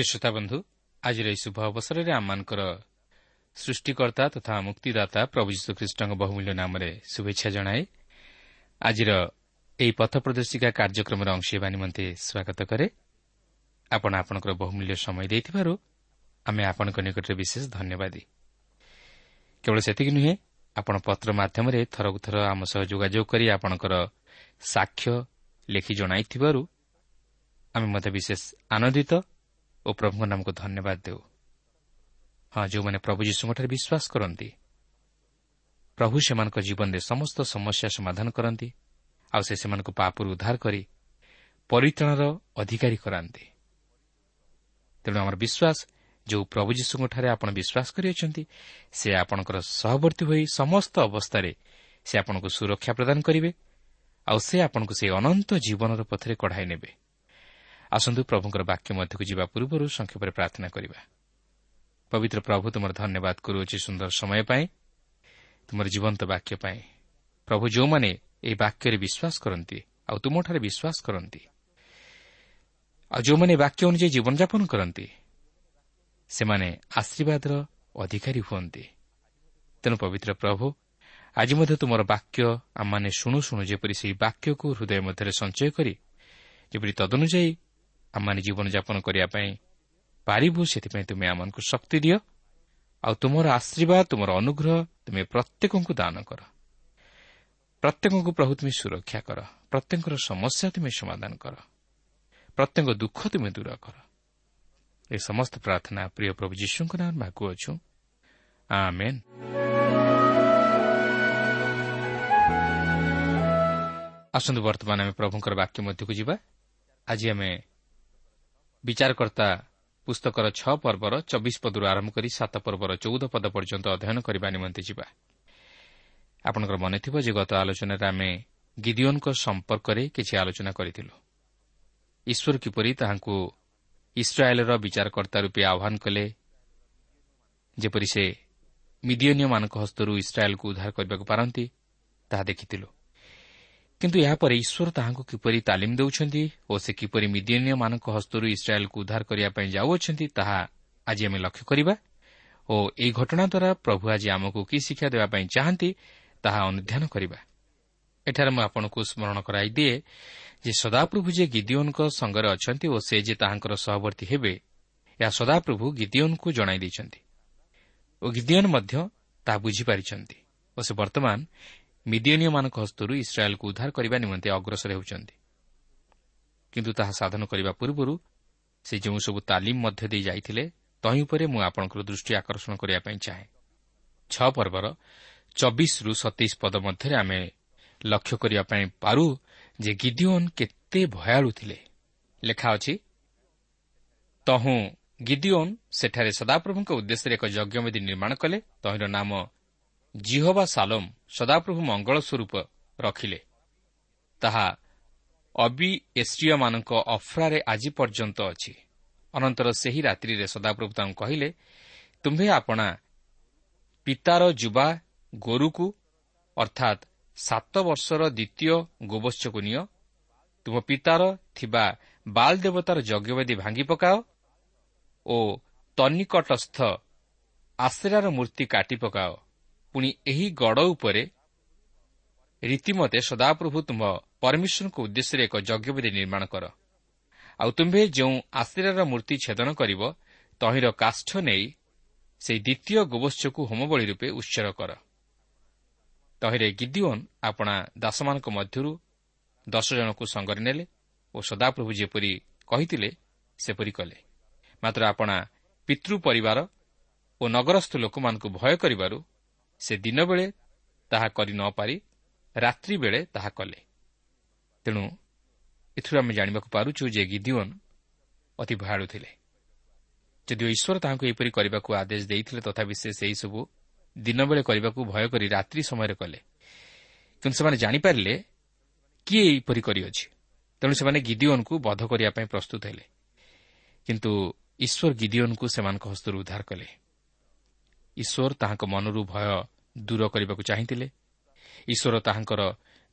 ପ୍ରିୟ ଶ୍ରୋତା ବନ୍ଧୁ ଆଜିର ଏହି ଶୁଭ ଅବସରରେ ଆମମାନଙ୍କର ସୃଷ୍ଟିକର୍ତ୍ତା ତଥା ମୁକ୍ତିଦାତା ପ୍ରଭୁ ଯୀଶୁଖ୍ରୀଷ୍ଟଙ୍କ ବହୁମୂଲ୍ୟ ନାମରେ ଶୁଭେଚ୍ଛା ଜଣାଏ ଆଜିର ଏହି ପଥ ପ୍ରଦର୍ଶିକା କାର୍ଯ୍ୟକ୍ରମର ଅଂଶ ହେବା ନିମନ୍ତେ ସ୍ୱାଗତ କରେ। ଆପଣ ଆପଣଙ୍କର ବହୁମୂଲ୍ୟ ସମୟ ଦେଇଥିବାରୁ ଆମେ ଆପଣଙ୍କ ନିକଟରେ ବିଶେଷ ଧନ୍ୟବାଦୀ। କେବଳ ସେତିକି ନୁହେଁ ଆପଣ ପତ୍ର ମାଧ୍ୟମରେ ଥରକୁ ଥର ଆମ ସହ ଯୋଗାଯୋଗ କରି ଆପଣଙ୍କର ସାକ୍ଷ୍ୟ ଲେଖି ଜଣାଇଥିବାରୁ ଆମେ ମଧ୍ୟ ବିଶେଷ ଆନନ୍ଦିତ ଓ ପ୍ରଭୁଙ୍କ ନାମକୁ ଧନ୍ୟବାଦ ଦେଉ। ହଁ ଯେଉଁମାନେ ପ୍ରଭୁ ଯୀଶୁଙ୍କଠାରେ ବିଶ୍ୱାସ କରନ୍ତି ପ୍ରଭୁ ସେମାନଙ୍କ ଜୀବନରେ ସମସ୍ତ ସମସ୍ୟା ସମାଧାନ କରନ୍ତି ଆଉ ସେ ସେମାନଙ୍କୁ ପାପରୁ ଉଦ୍ଧାର କରି ପରିତ୍ରାଣର ଅଧିକାରୀ କରାନ୍ତି। ତେଣୁ ଆମର ବିଶ୍ୱାସ ଯେଉଁ ପ୍ରଭୁ ଯୀଶୁଙ୍କଠାରେ ଆପଣ ବିଶ୍ୱାସ କରିଅଛନ୍ତି ସେ ଆପଣଙ୍କର ସହବର୍ତ୍ତୀ ହୋଇ ସମସ୍ତ ଅବସ୍ଥାରେ ସେ ଆପଣଙ୍କୁ ସୁରକ୍ଷା ପ୍ରଦାନ କରିବେ ଆଉ ସେ ଆପଣଙ୍କୁ ସେହି ଅନନ୍ତ ଜୀବନର ପଥରେ କଢ଼ାଇ ନେବେ। ଆସନ୍ତୁ ପ୍ରଭୁଙ୍କର ବାକ୍ୟ ମଧ୍ୟକୁ ଯିବା ପୂର୍ବରୁ ସଂକ୍ଷେପରେ ପ୍ରାର୍ଥନା କରିବା। ପବିତ୍ର ପ୍ରଭୁ ତୁମର ଧନ୍ୟବାଦ କରୁଅଛି ସୁନ୍ଦର ସମୟ ପାଇଁ ତୁମର ଜୀବନ୍ତ ବାକ୍ୟ ପାଇଁ। ପ୍ରଭୁ ଯେଉଁମାନେ ଏହି ବାକ୍ୟରେ ବିଶ୍ୱାସ କରନ୍ତି ଆଉ ତୁମଠାରେ ବିଶ୍ୱାସ କରନ୍ତି ଆଉ ଯେଉଁମାନେ ବାକ୍ୟ ଅନୁଯାୟୀ ଜୀବନଯାପନ କରନ୍ତି ସେମାନେ ଆଶୀର୍ବାଦର ଅଧିକାରୀ ହୁଅନ୍ତି। ତେଣୁ ପବିତ୍ର ପ୍ରଭୁ ଆଜି ମଧ୍ୟ ତୁମର ବାକ୍ୟ ଆମମାନେ ଶୁଣୁ ଶୁଣୁ ଯେପରି ସେହି ବାକ୍ୟକୁ ହୃଦୟ ମଧ୍ୟରେ ସଞ୍ଚୟ କରି ଯେପରି ତଦନୁଯାୟୀ ଆମମାନେ ଜୀବନଯାପନ କରିବା ପାଇଁ ପାରିବୁ ସେଥିପାଇଁ ତୁମେ ଆମମାନଙ୍କୁ ଶକ୍ତି ଦିଅ। ଆଉ ତୁମର ଆଶୀର୍ବାଦ ତୁମର ଅନୁଗ୍ରହ ତୁମେ ପ୍ରତ୍ୟେକଙ୍କୁ ଦାନ କର। ପ୍ରତ୍ୟେକଙ୍କୁ ପ୍ରଭୁ ତୁମେ ସୁରକ୍ଷା କର। ପ୍ରତ୍ୟେକଙ୍କର ସମସ୍ୟା ତୁମେ ସମାଧାନ କର। ପ୍ରତ୍ୟେକ ଦୁଃଖ ତୁମେ ଦୂର କର। ଏ ସମସ୍ତ ପ୍ରାର୍ଥନା ପ୍ରିୟ ପ୍ରଭୁ ଯୀଶୁଙ୍କ ନାମ ମାଗୁଅଛୁ। ଆସନ୍ତୁ ବର୍ତ୍ତମାନ ଆମେ ପ୍ରଭୁଙ୍କର ବାକ୍ୟ ମଧ୍ୟକୁ ଯିବା। ଆଜି ଆମେ ବିଚାରକର୍ତ୍ତା ପୁସ୍ତକର ଛଅ ପର୍ବର ଚବିଶ ପଦରୁ ଆରମ୍ଭ କରି ସାତ ପର୍ବର ଚଉଦ ପଦ ପର୍ଯ୍ୟନ୍ତ ଅଧ୍ୟୟନ କରିବା ନିମନ୍ତେ ଯିବା। ଆପଣଙ୍କର ମନେଥିବ ଯେ ଗତ ଆଲୋଚନାରେ ଆମେ ଗିଦିଓନ୍ଙ୍କ ସମ୍ପର୍କରେ କିଛି ଆଲୋଚନା କରିଥିଲୁ। ଈଶ୍ୱର କିପରି ତାହାଙ୍କୁ ଇସ୍ରାଏଲ୍ର ବିଚାରକର୍ତ୍ତା ରୂପେ ଆହ୍ୱାନ କଲେ ଯେପରି ସେ ମିଦିଓନିୟମାନଙ୍କ ହସ୍ତରୁ ଇସ୍ରାଏଲ୍କୁ ଉଦ୍ଧାର କରିବାକୁ ପାରନ୍ତି ତାହା ଦେଖିଥିଲୁ। କିନ୍ତୁ ଏହାପରେ ଈଶ୍ୱର ତାହାଙ୍କୁ କିପରି ତାଲିମ ଦେଉଛନ୍ତି ଓ ସେ କିପରି ମିଦିଓନିୟମାନଙ୍କ ହସ୍ତରୁ ଇସ୍ରାଏଲ୍କୁ ଉଦ୍ଧାର କରିବା ପାଇଁ ଯାଉଅଛନ୍ତି ତାହା ଆଜି ଆମେ ଲକ୍ଷ୍ୟ କରିବା ଓ ଏହି ଘଟଣା ଦ୍ୱାରା ପ୍ରଭୁ ଆଜି ଆମକୁ କି ଶିକ୍ଷା ଦେବା ପାଇଁ ଚାହାନ୍ତି ତାହା ଅନୁଧ୍ୟାନ କରିବା। ଏଠାରେ ମୁଁ ଆପଣଙ୍କୁ ସ୍ମରଣ କରାଇଦିଏ ଯେ ସଦାପ୍ରଭୁ ଯେ ଗିଦିଓନ୍ଙ୍କ ସଙ୍ଗରେ ଅଛନ୍ତି ଓ ସେ ଯେ ତାହାଙ୍କର ସହବର୍ତ୍ତୀ ହେବେ ଏହା ସଦାପ୍ରଭୁ ଗିଦିଓନ୍ଙ୍କୁ ଜଣାଇ ଦେଇଛନ୍ତି ଓ ଗିଦିଓନ୍ ମଧ୍ୟ ତାହା ବୁଝିପାରିଛନ୍ତି ଓ ସେ ବର୍ତ୍ତମାନ ମିଦିଓନିୟମାନଙ୍କ ହସ୍ତରୁ ଇସ୍ରାଏଲ୍କୁ ଉଦ୍ଧାର କରିବା ନିମନ୍ତେ ଅଗ୍ରସର ହେଉଛନ୍ତି। କିନ୍ତୁ ତାହା ସାଧନ କରିବା ପୂର୍ବରୁ ସେ ଯେଉଁସବୁ ତାଲିମ ମଧ୍ୟ ଦେଇ ଯାଇଥିଲେ ତହିଁ ଉପରେ ମୁଁ ଆପଣଙ୍କର ଦୃଷ୍ଟି ଆକର୍ଷଣ କରିବା ପାଇଁ ଚାହେଁ। ଛଅ ପର୍ବର ଚବିଶରୁ ସତେଇଶ ପଦ ମଧ୍ୟରେ ଆମେ ଲକ୍ଷ୍ୟ କରିବା ପାଇଁ ପାରୁ ଯେ ଗିଦିଓନ୍ କେତେ ଭୟାଳୁ ଥିଲେ। ଲେଖା ଅଛି ତହୁଁ ଗିଦିଓନ୍ ସେଠାରେ ସଦାପ୍ରଭୁଙ୍କ ଉଦ୍ଦେଶ୍ୟରେ ଏକ ଯଜ୍ଞବେଦୀ ନିର୍ମାଣ କଲେ ତହିଁର ନାମ ଜିହବା ସାଲୋମ ସଦାପ୍ରଭୁ ମଙ୍ଗଳ ସ୍ୱରୂପ ରଖିଲେ ତାହା ଅବି ଏସ୍ରିୟମାନଙ୍କ ଅଫ୍ରାରେ ଆଜି ପର୍ଯ୍ୟନ୍ତ ଅଛି। ଅନନ୍ତର ସେହି ରାତ୍ରିରେ ସଦାପ୍ରଭୁ ତାଙ୍କୁ କହିଲେ ତୁମ୍ଭେ ଆପଣା ପିତାର ଯୁବା ଗୋରୁକୁ ଅର୍ଥାତ୍ ସାତ ବର୍ଷର ଦ୍ୱିତୀୟ ଗୋବତ୍ସକୁ ନିଅ। ତୁମ ପିତାର ଥିବା ବାଲ୍ ଦେବତାର ଯଜ୍ଞବେଦୀ ଭାଙ୍ଗି ପକାଅ ଓ ତନିକଟସ୍ଥ ଆଶ୍ରାର ମୂର୍ତ୍ତି କାଟି ପକାଅ। ପୁଣି ଏହି ଗଡ଼ ଉପରେ ରୀତିମତେ ସଦାପ୍ରଭୁ ତୁମ୍ଭ ପରମେଶ୍ୱରଙ୍କ ଉଦ୍ଦେଶ୍ୟରେ ଏକ ଯଜ୍ଞବେଦୀ ନିର୍ମାଣ କର। ଆଉ ତୁମ୍ଭେ ଯେଉଁ ଆଶ୍ରାର ମୂର୍ତ୍ତି ଛେଦନ କରିବ ତହିଁର କାଷ୍ଠ ନେଇ ସେହି ଦ୍ୱିତୀୟ ଗୋବତ୍ସକୁ ହୋମବଳୀ ରୂପେ ଉତ୍ସର କର। ତହିଁରେ ଗିଦିଓନ୍ ଆପଣା ଦାସମାନଙ୍କ ମଧ୍ୟରୁ ଦଶ ଜଣଙ୍କୁ ସଙ୍ଗରେ ନେଲେ ଓ ସଦାପ୍ରଭୁ ଯେପରି କହିଥିଲେ ସେପରି କଲେ। ମାତ୍ର ଆପଣା ପିତୃ ପରିବାର ଓ ନଗରସ୍ଥ ଲୋକମାନଙ୍କୁ ଭୟ କରିବାରୁ ସେ ଦିନବେଳେ ତାହା କରି ନ ପାରି ରାତ୍ରି ବେଳେ ତାହା କଲେ। ତେଣୁ ଏଥିରୁ ଆମେ ଜାଣିବାକୁ ପାରୁଛୁ ଯେ ଗିଦିଓନ୍ ଅତି ଭୟାଳୁ ଥିଲେ। ଯଦିଓ ଈଶ୍ୱର ତାହାଙ୍କୁ ଏହିପରି କରିବାକୁ ଆଦେଶ ଦେଇଥିଲେ ତଥାପି ସେ ସେହିସବୁ ଦିନବେଳେ କରିବାକୁ ଭୟ କରି ରାତ୍ରି ସମୟରେ କଲେ। କିନ୍ତୁ ସେମାନେ ଜାଣିପାରିଲେ କିଏ ଏହିପରି କରିଅଛି। ତେଣୁ ସେମାନେ ଗିଦିଓନ୍କୁ ବଧ କରିବା ପାଇଁ ପ୍ରସ୍ତୁତ ହେଲେ। କିନ୍ତୁ ଈଶ୍ୱର ଗିଦିଓନ୍କୁ ସେମାନଙ୍କ ହସ୍ତରୁ ଉଦ୍ଧାର କଲେ। ଈଶ୍ୱର ତାହାଙ୍କ ମନରୁ ଭୟ ଦୂର କରିବାକୁ ଚାହିଁଥିଲେ। ଈଶ୍ୱର ତାହାଙ୍କର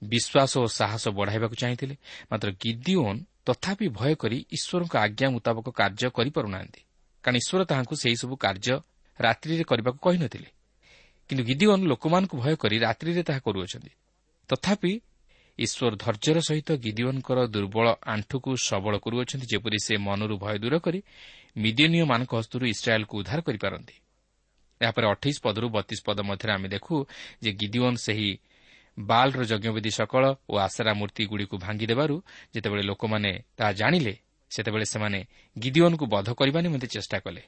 ବିଶ୍ୱାସ ଓ ସାହସ ବଢ଼ାଇବାକୁ ଚାହିଁଥିଲେ। ମାତ୍ର ଗିଦିଓନ୍ ତଥାପି ଭୟ କରି ଈଶ୍ୱରଙ୍କ ଆଜ୍ଞା ମୁତାବକ କାର୍ଯ୍ୟ କରିପାରୁନାହାନ୍ତି। କାରଣ ଈଶ୍ୱର ତାହାଙ୍କୁ ସେହିସବୁ କାର୍ଯ୍ୟ ରାତ୍ରିରେ କରିବାକୁ କହିନଥିଲେ। କିନ୍ତୁ ଗିଦିଓନ୍ ଲୋକମାନଙ୍କୁ ଭୟ କରି ରାତ୍ରିରେ ତାହା କରୁଅଛନ୍ତି। ତଥାପି ଈଶ୍ୱର ଧୈର୍ଯ୍ୟର ସହିତ ଗିଦିଓନ୍ଙ୍କର ଦୁର୍ବଳ ଆଣ୍ଠୁକୁ ସବଳ କରୁଅଛନ୍ତି ଯେପରି ସେ ମନରୁ ଭୟ ଦୂର କରି ମିଦିନୀୟମାନଙ୍କ ହସ୍ତରୁ ଇସ୍ରାଏଲ୍କୁ ଉଦ୍ଧାର କରିପାରନ୍ତି। ଏହାପରେ ଅଠେଇଶ ପଦରୁ ବତିଶ ପଦ ମଧ୍ୟରେ ଆମେ ଦେଖୁ ଯେ ଗିଦିଓନ୍ ସେହି ବାଲ୍ର ଯଜ୍ଞବିଧି ସକଳ ଓ ଆଶାରା ମୂର୍ତ୍ତିଗୁଡ଼ିକୁ ଭାଙ୍ଗିଦେବାରୁ ଯେତେବେଳେ ଲୋକମାନେ ତାହା ଜାଣିଲେ ସେତେବେଳେ ସେମାନେ ଗିଦିଓନ୍କୁ ବଧ କରିବା ନିମନ୍ତେ ଚେଷ୍ଟା କଲେ।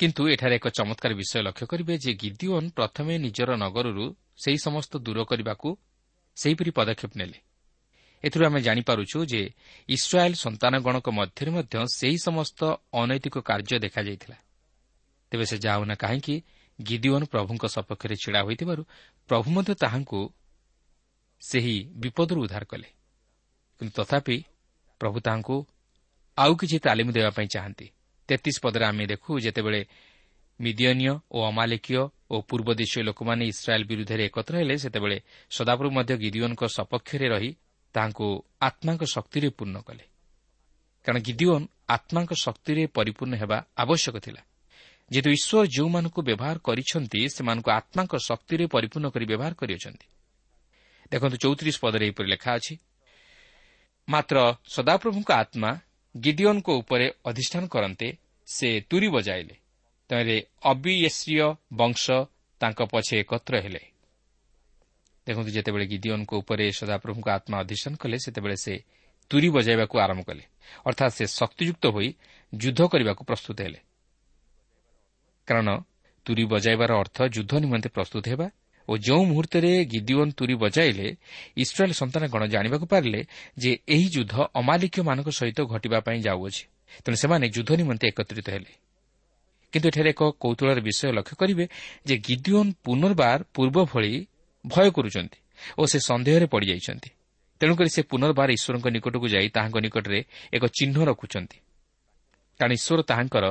କିନ୍ତୁ ଏଠାରେ ଏକ ଚମତ୍କାର ବିଷୟ ଲକ୍ଷ୍ୟ କରିବେ ଯେ ଗିଦିଓନ୍ ପ୍ରଥମେ ନିଜର ନଗରରୁ ସେହି ସମସ୍ତ ଦୂର କରିବାକୁ ସେହିପରି ପଦକ୍ଷେପ ନେଲେ। ଏଥିରୁ ଆମେ ଜାଣିପାରୁଛୁ ଯେ ଇସ୍ରାଏଲ୍ ସନ୍ତାନଗଣଙ୍କ ମଧ୍ୟରେ ମଧ୍ୟ ସେହି ସମସ୍ତ ଅନୈତିକ କାର୍ଯ୍ୟ ଦେଖାଯାଇଥିଲା। ତେବେ ସେ ଯାଉନା କାହିଁକି ଗିଦିଓନ୍ ପ୍ରଭୁଙ୍କ ସପକ୍ଷରେ ଛିଡ଼ା ହୋଇଥିବାରୁ ପ୍ରଭୁ ମଧ୍ୟ ତାହାଙ୍କୁ ସେହି ବିପଦରୁ ଉଦ୍ଧାର କଲେ କିନ୍ତୁ ତଥାପି ପ୍ରଭୁ ତାହାଙ୍କୁ ଆଉ କିଛି ତାଲିମ ଦେବା ପାଇଁ ଚାହାନ୍ତି ତେତିଶ ପଦରେ ଆମେ ଦେଖୁ ଯେତେବେଳେ ମିଦିୟନୀୟ ଓ ଅମାଲିକୀୟ ଓ ପୂର୍ବ ଦେଶୀୟ ଲୋକମାନେ ଇସ୍ରାଏଲ୍ ବିରୁଦ୍ଧରେ ଏକତ୍ର ହେଲେ ସେତେବେଳେ ସଦାପ୍ରଭୁ ମଧ୍ୟ ଗିଦିଓନ୍ଙ୍କ ସପକ୍ଷରେ ରହି ତାହାଙ୍କୁ ଆତ୍ମାଙ୍କ ଶକ୍ତିରେ ପୂର୍ଣ୍ଣ କଲେ କାରଣ ଗିଦିଓନ୍ ଆତ୍ମାଙ୍କ ଶକ୍ତିରେ ପରିପୂର୍ଣ୍ଣ ହେବା ଆବଶ୍ୟକ ଥିଲା ଯେହେତୁ ଈଶ୍ୱର ଯେଉଁମାନଙ୍କୁ ବ୍ୟବହାର କରିଛନ୍ତି ସେମାନଙ୍କୁ ଆତ୍ମାଙ୍କ ଶକ୍ତିରେ ପରିପୂର୍ଣ୍ଣ କରି ବ୍ୟବହାର କରିଅଛନ୍ତି। ଦେଖନ୍ତୁ ଚୌତିରିଶ ପଦରେ ଏହିପରି ଲେଖା ଅଛି ମାତ୍ର ସଦାପ୍ରଭୁଙ୍କ ଆତ୍ମା ଗିଡିଓନ୍ଙ୍କ ଉପରେ ଅଧିଷ୍ଠାନ କରନ୍ତେ ସେ ତୁରି ବଜାଇଲେ। ତେଣୁ ଅବିଏସ୍ରିୟ ବଂଶ ତାଙ୍କ ପଛେ ଏକତ୍ର ହେଲେ। ଦେଖନ୍ତୁ ଯେତେବେଳେ ଗିଦିଓନ୍ଙ୍କ ଉପରେ ସଦାପ୍ରଭୁଙ୍କ ଆତ୍ମା ଅଧିଷ୍ଠାନ କଲେ ସେତେବେଳେ ସେ ତୁରି ବଜାଇବାକୁ ଆରମ୍ଭ କଲେ। ଅର୍ଥାତ୍ ସେ ଶକ୍ତିଯୁକ୍ତ ହୋଇ ଯୁଦ୍ଧ କରିବାକୁ ପ୍ରସ୍ତୁତ ହେଲେ। କାରଣ ତୁରି ବଜାଇବାର ଅର୍ଥ ଯୁଦ୍ଧ ନିମନ୍ତେ ପ୍ରସ୍ତୁତ ହେବା ଓ ଯେଉଁ ମୁହୂର୍ତ୍ତରେ ଗିଦିଓନ୍ ତୁରି ବଜାଇଲେ ଇସ୍ରାଏଲ୍ ସନ୍ତାନଗଣ ଜାଣିବାକୁ ପାରିଲେ ଯେ ଏହି ଯୁଦ୍ଧ ଅମାଲିକମାନଙ୍କ ସହିତ ଘଟିବା ପାଇଁ ଯାଉଅଛି। ତେଣୁ ସେମାନେ ଯୁଦ୍ଧ ନିମନ୍ତେ ଏକତ୍ରିତ ହେଲେ। କିନ୍ତୁ ଏଠାରେ ଏକ କୌତୁଳର ବିଷୟ ଲକ୍ଷ୍ୟ କରିବେ ଯେ ଗିଦିଓନ୍ ପୁନର୍ବାର ପୂର୍ବ ଭଳି ଭୟ କରୁଛନ୍ତି ଓ ସେ ସନ୍ଦେହରେ ପଡ଼ିଯାଇଛନ୍ତି। ତେଣୁକରି ସେ ପୁନର୍ବାର ଈଶ୍ୱରଙ୍କ ନିକଟକୁ ଯାଇ ତାହାଙ୍କ ନିକଟରେ ଏକ ଚିହ୍ନ ରଖୁଛନ୍ତି। କାରଣ ଈଶ୍ୱର ତାହାଙ୍କର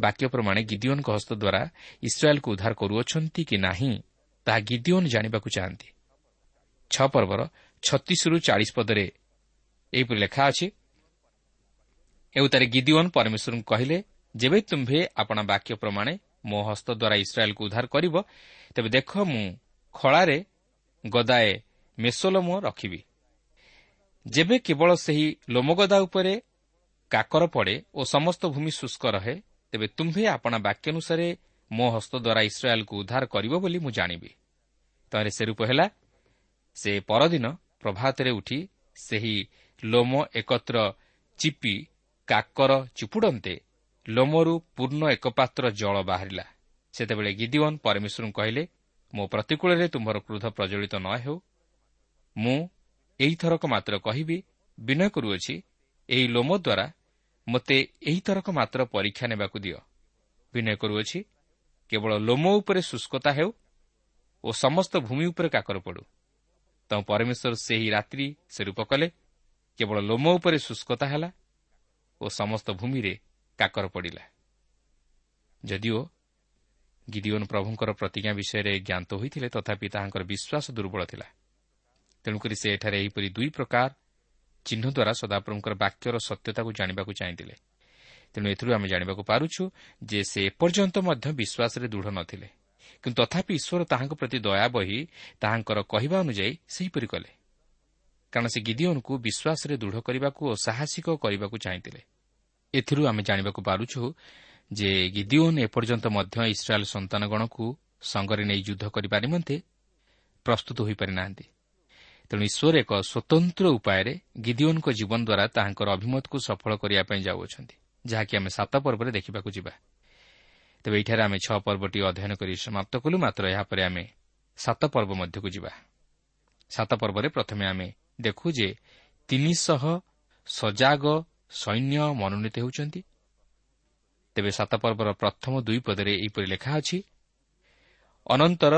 ବାକ୍ୟ ପ୍ରମାଣେ ଗିଦିଓନ୍ଙ୍କ ହସ୍ତ ଦ୍ୱାରା ଇସ୍ରାଏଲ୍କୁ ଉଦ୍ଧାର କରୁଅଛନ୍ତି କି ନାହିଁ ତାହା ଗିଦିଓନ୍ ଜାଣିବାକୁ ଚାହାନ୍ତି। ଛଅ ପର୍ବର ଛତିଶରୁ ଚାଳିଶ ପଦରେ ଏହିପରି ଲେଖା ଅଛି ଏଉତାରେ ଗିଦିଓନ୍ ପରମେଶ୍ୱରଙ୍କୁ କହିଲେ ଯେବେ ତୁମ୍ଭେ ଆପଣା ବାକ୍ୟ ପ୍ରମାଣେ ମୋ ହସ୍ତ ଦ୍ୱାରା ଇସ୍ରାଏଲ୍କୁ ଉଦ୍ଧାର କରିବ ତେବେ ଦେଖ ମୁଁ ଖଳାରେ ଗଦାଏ ମେସୋଲୋମ ରଖିବି। ଯେବେ କେବଳ ସେହି ଲୋମଗଦା ଉପରେ କାକର ପଡ଼େ ଓ ସମସ୍ତ ଭୂମି ଶୁଷ୍କ ରହେ ତେବେ ତୁମ୍ଭେ ଆପଣା ବାକ୍ୟାନୁସାରେ ମୋ ହସ୍ତ ଦ୍ୱାରା ଇସ୍ରାଏଲ୍କୁ ଉଦ୍ଧାର କରିବ ବୋଲି ମୁଁ ଜାଣିବି। ତାହେଲେ ସେ ରୂପ ହେଲା ସେ ପରଦିନ ପ୍ରଭାତରେ ଉଠି ସେହି ଲୋମ ଏକତ୍ର ଚିପି କାକର ଚିପୁଡ଼ନ୍ତେ ଲୋମରୁ ପୂର୍ଣ୍ଣ ଏକପାତ୍ର ଜଳ ବାହାରିଲା। ସେତେବେଳେ ଗିଦିଓନ୍ ପରମେଶ୍ୱରଙ୍କୁ କହିଲେ ମୋ ପ୍ରତିକୂଳରେ ତୁମ୍ଭର କ୍ରୋଧ ପ୍ରଜ୍ୱଳିତ ନ ହେଉ। ମୁଁ ଏହିଥରକ ମାତ୍ର କହିବି ବିନୟ କରୁଅଛି ଏହି ଲୋମ ଦ୍ୱାରା ମୋତେ ଏହିଥରକ ମାତ୍ର ପରୀକ୍ଷା ନେବାକୁ ଦିଅ। ବିନୟ କରୁଅଛି କେବଳ ଲୋମ ଉପରେ ଶୁଷ୍କତା ହେଉ ଓ ସମସ୍ତ ଭୂମି ଉପରେ କାକର ପଡ଼ୁ। ତେଣୁ ପରମେଶ୍ୱର ସେହି ରାତ୍ରି ସେ ରୂପ କଲେ କେବଳ ଲୋମ ଉପରେ ଶୁଷ୍କତା ହେଲା ଓ ସମସ୍ତ ଭୂମିରେ କାକର ପଡ଼ିଲା। ଯଦିଓ ଗିଦିଓନ୍ ପ୍ରଭୁଙ୍କର ପ୍ରତିଜ୍ଞା ବିଷୟରେ ଜ୍ଞାତ ହୋଇଥିଲେ ତଥାପି ତାହାଙ୍କର ବିଶ୍ୱାସ ଦୁର୍ବଳ ଥିଲା। ତେଣୁକରି ସେ ଏଠାରେ ଏହିପରି ଦୁଇ ପ୍ରକାର ଚିହ୍ନ ଦ୍ୱାରା ସଦାପ୍ରଭୁଙ୍କର ବାକ୍ୟର ସତ୍ୟତାକୁ ଜାଣିବାକୁ ଚାହିଁଥିଲେ। ତେଣୁ ଏଥିରୁ ଆମେ ଜାଣିବାକୁ ପାରୁଛୁ ଯେ ସେ ଏପର୍ଯ୍ୟନ୍ତ ମଧ୍ୟ ବିଶ୍ୱାସରେ ଦୃଢ଼ ନଥିଲେ। କିନ୍ତୁ ତଥାପି ଈଶ୍ୱର ତାହାଙ୍କ ପ୍ରତି ଦୟା ବହି ତାହାଙ୍କର କହିବା ଅନୁଯାୟୀ ସେହିପରି କଲେ। କାରଣ ସେ ଗିଦିଓନ୍କୁ ବିଶ୍ୱାସରେ ଦୃଢ଼ କରିବାକୁ ଓ ସାହସିକ କରିବାକୁ ଚାହିଁଥିଲେ। ଏଥିରୁ ଆମେ ଜାଣିବାକୁ ପାରୁଛୁ ଯେ ଗିଦିଓନ୍ ଏପର୍ଯ୍ୟନ୍ତ ମଧ୍ୟ ଇସ୍ରାଏଲ୍ ସନ୍ତାନଗଣକୁ ସଙ୍ଗରେ ନେଇ ଯୁଦ୍ଧ କରିବା ନିମନ୍ତେ ପ୍ରସ୍ତୁତ ହୋଇପାରି ନାହାନ୍ତି ତେଣୁ ଈଶ୍ୱର ଏକ ସ୍ୱତନ୍ତ୍ର ଉପାୟରେ ଗିଦିଓନ୍ଙ୍କ ଜୀବନ ଦ୍ୱାରା ତାହାଙ୍କର ଅଭିମତକୁ ସଫଳ କରିବା ପାଇଁ ଯାଉଅଛନ୍ତି ଯାହାକି ଆମେ ସାତ ପର୍ବରେ ଦେଖିବାକୁ ଯିବା। ତେବେ ଏଠାରେ ଆମେ ଛଅ ପର୍ବଟି ଅଧ୍ୟୟନ କରି ସମାପ୍ତ କଲୁ ମାତ୍ର ଏହାପରେ ଆମେ ସାତ ପର୍ବ ମଧ୍ୟକୁ ଯିବା। ସାତ ପର୍ବରେ ପ୍ରଥମେ ଆମେ ଦେଖୁ ଯେ ତିନିଶହ ସଜାଗ ସୈନ୍ୟ ମନୋନୀତ ହେଉଛନ୍ତି। ତେବେ ସାତ ପର୍ବର ପ୍ରଥମ ଦୁଇ ପଦରେ ଏହିପରି ଲେଖା ଅଛି ଅନନ୍ତର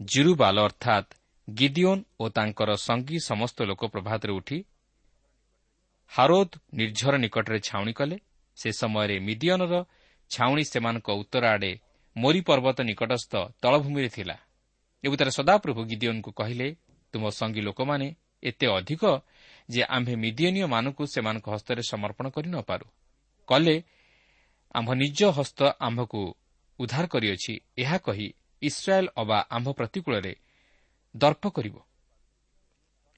ଜିରୁବାଲ ଅର୍ଥାତ୍ ଗିଦିଓନ୍ ଓ ତାଙ୍କର ସଙ୍ଗୀ ସମସ୍ତ ଲୋକ ପ୍ରଭାତରେ ଉଠି ହାରୋଦ ନିର୍ଝର ନିକଟରେ ଛାଉଣି କଲେ। ସେ ସମୟରେ ମିଦିଅନର ଛାଉଣି ସେମାନଙ୍କ ଉତ୍ତର ଆଡ଼େ ମୋରି ପର୍ବତ ନିକଟସ୍ଥ ତଳଭୂମିରେ ଥିଲା। ଏବଂ ତାର ସଦାପ୍ରଭୁ ଗିଦିଓନ୍କୁ କହିଲେ ତୁମ ସଙ୍ଗୀ ଲୋକମାନେ ଏତେ ଅଧିକ ଯେ ଆମ୍ଭେ ମିଦିୟନୀୟମାନଙ୍କୁ ସେମାନଙ୍କ ହସ୍ତରେ ସମର୍ପଣ କରି ନ ପାରୁ। କଲେ ଆମ୍ଭ ନିଜ ହସ୍ତ ଆମ୍ଭକୁ ଉଦ୍ଧାର କରିଅଛି। ଏହା କହି ଇସ୍ରାଏଲ୍ ଅବା ଆମ୍ଭ ପ୍ରତିକୂଳରେ ଦର୍ପ କରିବ।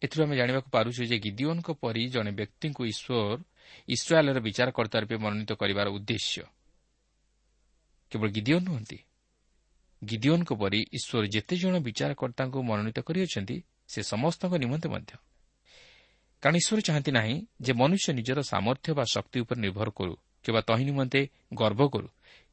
ଏଥିରୁ ଆମେ ଜାଣିବାକୁ ପାରୁଛୁ ଯେ ଗିଦିଓନ୍ଙ୍କ ପରି ଜଣେ ବ୍ୟକ୍ତିଙ୍କୁ ଈଶ୍ୱର ଇସ୍ରାଏଲ୍ର ବିଚାରକର୍ତ୍ତା ରୂପେ ମନୋନୀତ କରିବାର ଉଦ୍ଦେଶ୍ୟ। କେବଳ ଗିଦିଓନ୍ ନୁହନ୍ତି। ଗିଦିଓନ୍ଙ୍କ ପରି ଈଶ୍ୱର ଯେତେ ଜଣ ବିଚାରକର୍ତ୍ତାଙ୍କୁ ମନୋନୀତ କରିଅଛନ୍ତି ସେ ସମସ୍ତଙ୍କ ନିମନ୍ତେ ମଧ୍ୟ। କାରଣ ଈଶ୍ୱର ଚାହାନ୍ତି ନାହିଁ ଯେ ମନୁଷ୍ୟ ନିଜର ସାମର୍ଥ୍ୟ ବା ଶକ୍ତି ଉପରେ ନିର୍ଭର କରୁ କିମ୍ବା ତହିଁ ନିମନ୍ତେ ଗର୍ବ କରୁ।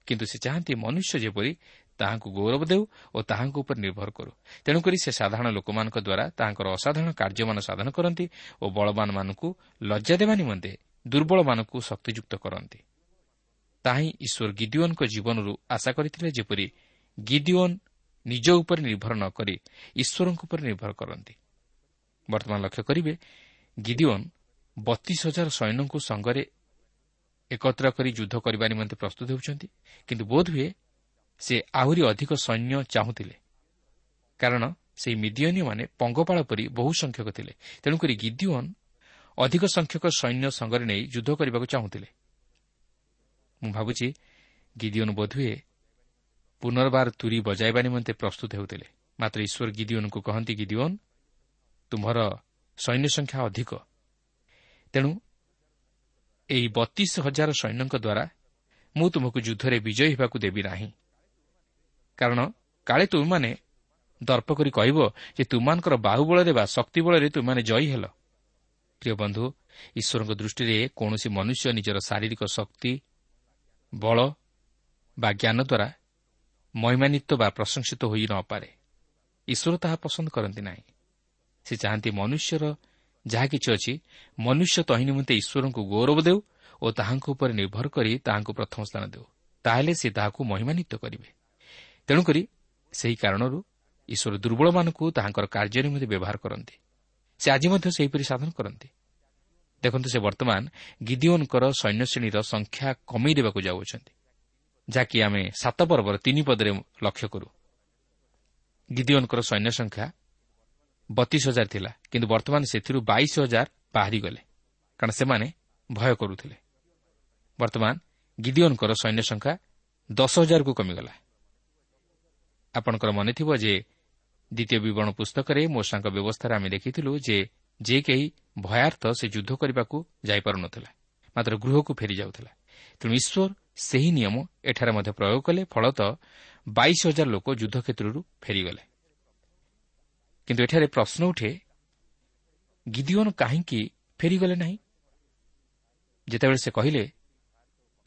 କିନ୍ତୁ ସେ ଚାହାନ୍ତି ମନୁଷ୍ୟ ଯେପରି ତାହାଙ୍କୁ ଗୌରବ ଦେଉ ଓ ତାହାଙ୍କ ଉପରେ ନିର୍ଭର କରୁ। ତେଣୁକରି ସେ ସାଧାରଣ ଲୋକମାନଙ୍କ ଦ୍ୱାରା ତାହାଙ୍କର ଅସାଧାରଣ କାର୍ଯ୍ୟମାନ ସାଧନ କରନ୍ତି ଓ ବଳବାନମାନଙ୍କୁ ଲଜ୍ଜା ଦେବା ନିମନ୍ତେ ଦୁର୍ବଳମାନଙ୍କୁ ଶକ୍ତିଯୁକ୍ତ କରନ୍ତି। ତାହିଁ ଈଶ୍ୱର ଗିଦିଓନ୍ଙ୍କ ଜୀବନରୁ ଆଶା କରିଥିଲେ ଯେପରି ଗିଦିଓନ୍ ନିଜ ଉପରେ ନିର୍ଭର ନ କରି ଈଶ୍ୱରଙ୍କ ଉପରେ ନିର୍ଭର କରନ୍ତି। ବର୍ତ୍ତମାନ ଲକ୍ଷ୍ୟ କରିବେ ଗିଦିଓନ୍ ବତିଶ ହଜାର ସୈନ୍ୟଙ୍କୁ ସଙ୍ଗରେ ଏକତ୍ର କରି ଯୁଦ୍ଧ କରିବା ନିମନ୍ତେ ପ୍ରସ୍ତୁତ ହେଉଛନ୍ତି। କିନ୍ତୁ ବୋଧହୁଏ ସେ ଆହୁରି ଅଧିକ ସୈନ୍ୟ ଚାହୁଁଥିଲେ। କାରଣ ସେହି ମିଦିଓନୀୟମାନେ ପଙ୍ଗପାଳ ପରି ବହୁ ସଂଖ୍ୟକ ଥିଲେ। ତେଣୁକରି ଗିଦିଓନ୍ ଅଧିକ ସଂଖ୍ୟକ ସୈନ୍ୟ ସଙ୍ଗରେ ନେଇ ଯୁଦ୍ଧ କରିବାକୁ ଚାହୁଁଥିଲେ। ମୁଁ ଭାବୁଛି ଗିଦିଓନ୍ ବୋଧହୁଏ ପୁନର୍ବାର ତୁରି ବଜାଇବା ନିମନ୍ତେ ପ୍ରସ୍ତୁତ ହେଉଥିଲେ। ମାତ୍ର ଈଶ୍ୱର ଗିଦିଓନ୍ଙ୍କୁ କହନ୍ତି ଗିଦିଓନ୍ ତୁମର ସୈନ୍ୟ ସଂଖ୍ୟା ଅଧିକ। ତେଣୁ ଏହି ବତିଶ ହଜାର ସୈନ୍ୟଙ୍କ ଦ୍ୱାରା ମୁଁ ତୁମକୁ ଯୁଦ୍ଧରେ ବିଜୟୀ ହେବାକୁ ଦେବି ନାହିଁ। କାରଣ କାଳେ ତୁମମାନେ ଦର୍ପ କରି କହିବ ଯେ ତୁମାନଙ୍କର ବାହୁବଳରେ ବା ଶକ୍ତି ବଳରେ ତୁମମାନେ ଜୟୀ ହେଲ। ପ୍ରିୟ ବନ୍ଧୁ ଈଶ୍ୱରଙ୍କ ଦୃଷ୍ଟିରେ କୌଣସି ମନୁଷ୍ୟ ନିଜର ଶାରୀରିକ ଶକ୍ତି ବଳ ବା ଜ୍ଞାନ ଦ୍ୱାରା ମହିମାନିତ ବା ପ୍ରଶଂସିତ ହୋଇ ନପାରେ ଈଶ୍ୱର ତାହା ପସନ୍ଦ କରନ୍ତି ନାହିଁ। ସେ ଚାହାନ୍ତି ମନୁଷ୍ୟର ଯାହା କିଛି ଅଛି ମନୁଷ୍ୟ ତହିଁ ନିମନ୍ତେ ଈଶ୍ୱରଙ୍କୁ ଗୌରବ ଦେଉ ଓ ତାହାଙ୍କ ଉପରେ ନିର୍ଭର କରି ତାହାଙ୍କୁ ପ୍ରଥମ ସ୍ଥାନ ଦେଉ। ତାହେଲେ ସେ ତାହାକୁ ମହିମାନିତ କରିବେ। ତେଣୁକରି ସେହି କାରଣରୁ ଈଶ୍ୱର ଦୁର୍ବଳମାନଙ୍କୁ ତାହାଙ୍କର କାର୍ଯ୍ୟ ନିମନ୍ତେ ବ୍ୟବହାର କରନ୍ତି। ସେ ଆଜି ମଧ୍ୟ ସେହିପରି ସାଧନ କରନ୍ତି। ଦେଖନ୍ତୁ ସେ ବର୍ତ୍ତମାନ ଗିଦିଓନ୍ଙ୍କର ସୈନ୍ୟ ଶ୍ରେଣୀର ସଂଖ୍ୟା କମେଇ ଦେବାକୁ ଯାଉଅଛନ୍ତି ଯାହାକି ଆମେ ସାତ ପର୍ବର ତିନି ପଦରେ ଲକ୍ଷ୍ୟ କରୁ। ଗିଦିଓନ୍ଙ୍କର ସୈନ୍ୟ ସଂଖ୍ୟା ବତିଶ ହଜାର ଥିଲା କିନ୍ତୁ ବର୍ତ୍ତମାନ ସେଥିରୁ ବାଇଶ ହଜାର ବାହାରିଗଲେ କାରଣ ସେମାନେ ଭୟ କରୁଥିଲେ। ବର୍ତ୍ତମାନ ଗିଦିଓନ୍ଙ୍କର ସୈନ୍ୟ ସଂଖ୍ୟା ଦଶ ହଜାରକୁ କମିଗଲା। ଆପଣଙ୍କର ମନେଥିବ ଯେ ଦ୍ୱିତୀୟ ବିବରଣ ପୁସ୍ତକରେ ମୋ ସାଙ୍ଗ ବ୍ୟବସ୍ଥାରେ ଆମେ ଦେଖିଥିଲୁ ଯେ ଯେ କେହି ଭୟାର୍ଥ ସେ ଯୁଦ୍ଧ କରିବାକୁ ଯାଇପାରୁନଥିଲା ମାତ୍ର ଗୃହକୁ ଫେରିଯାଉଥିଲା। ତେଣୁ ଈଶ୍ୱର ସେହି ନିୟମ ଏଠାରେ ମଧ୍ୟ ପ୍ରୟୋଗ କଲେ ଫଳତଃ ବାଇଶ ହଜାର ଲୋକ ଯୁଦ୍ଧକ୍ଷେତ୍ରରୁ ଫେରିଗଲେ। କିନ୍ତୁ ଏଠାରେ ପ୍ରଶ୍ନ ଉଠେ ଗିଦିଓନ କାହିଁକି ଫେରିଗଲେ ନାହିଁ? ଯେତେବେଳେ ସେ କହିଲେ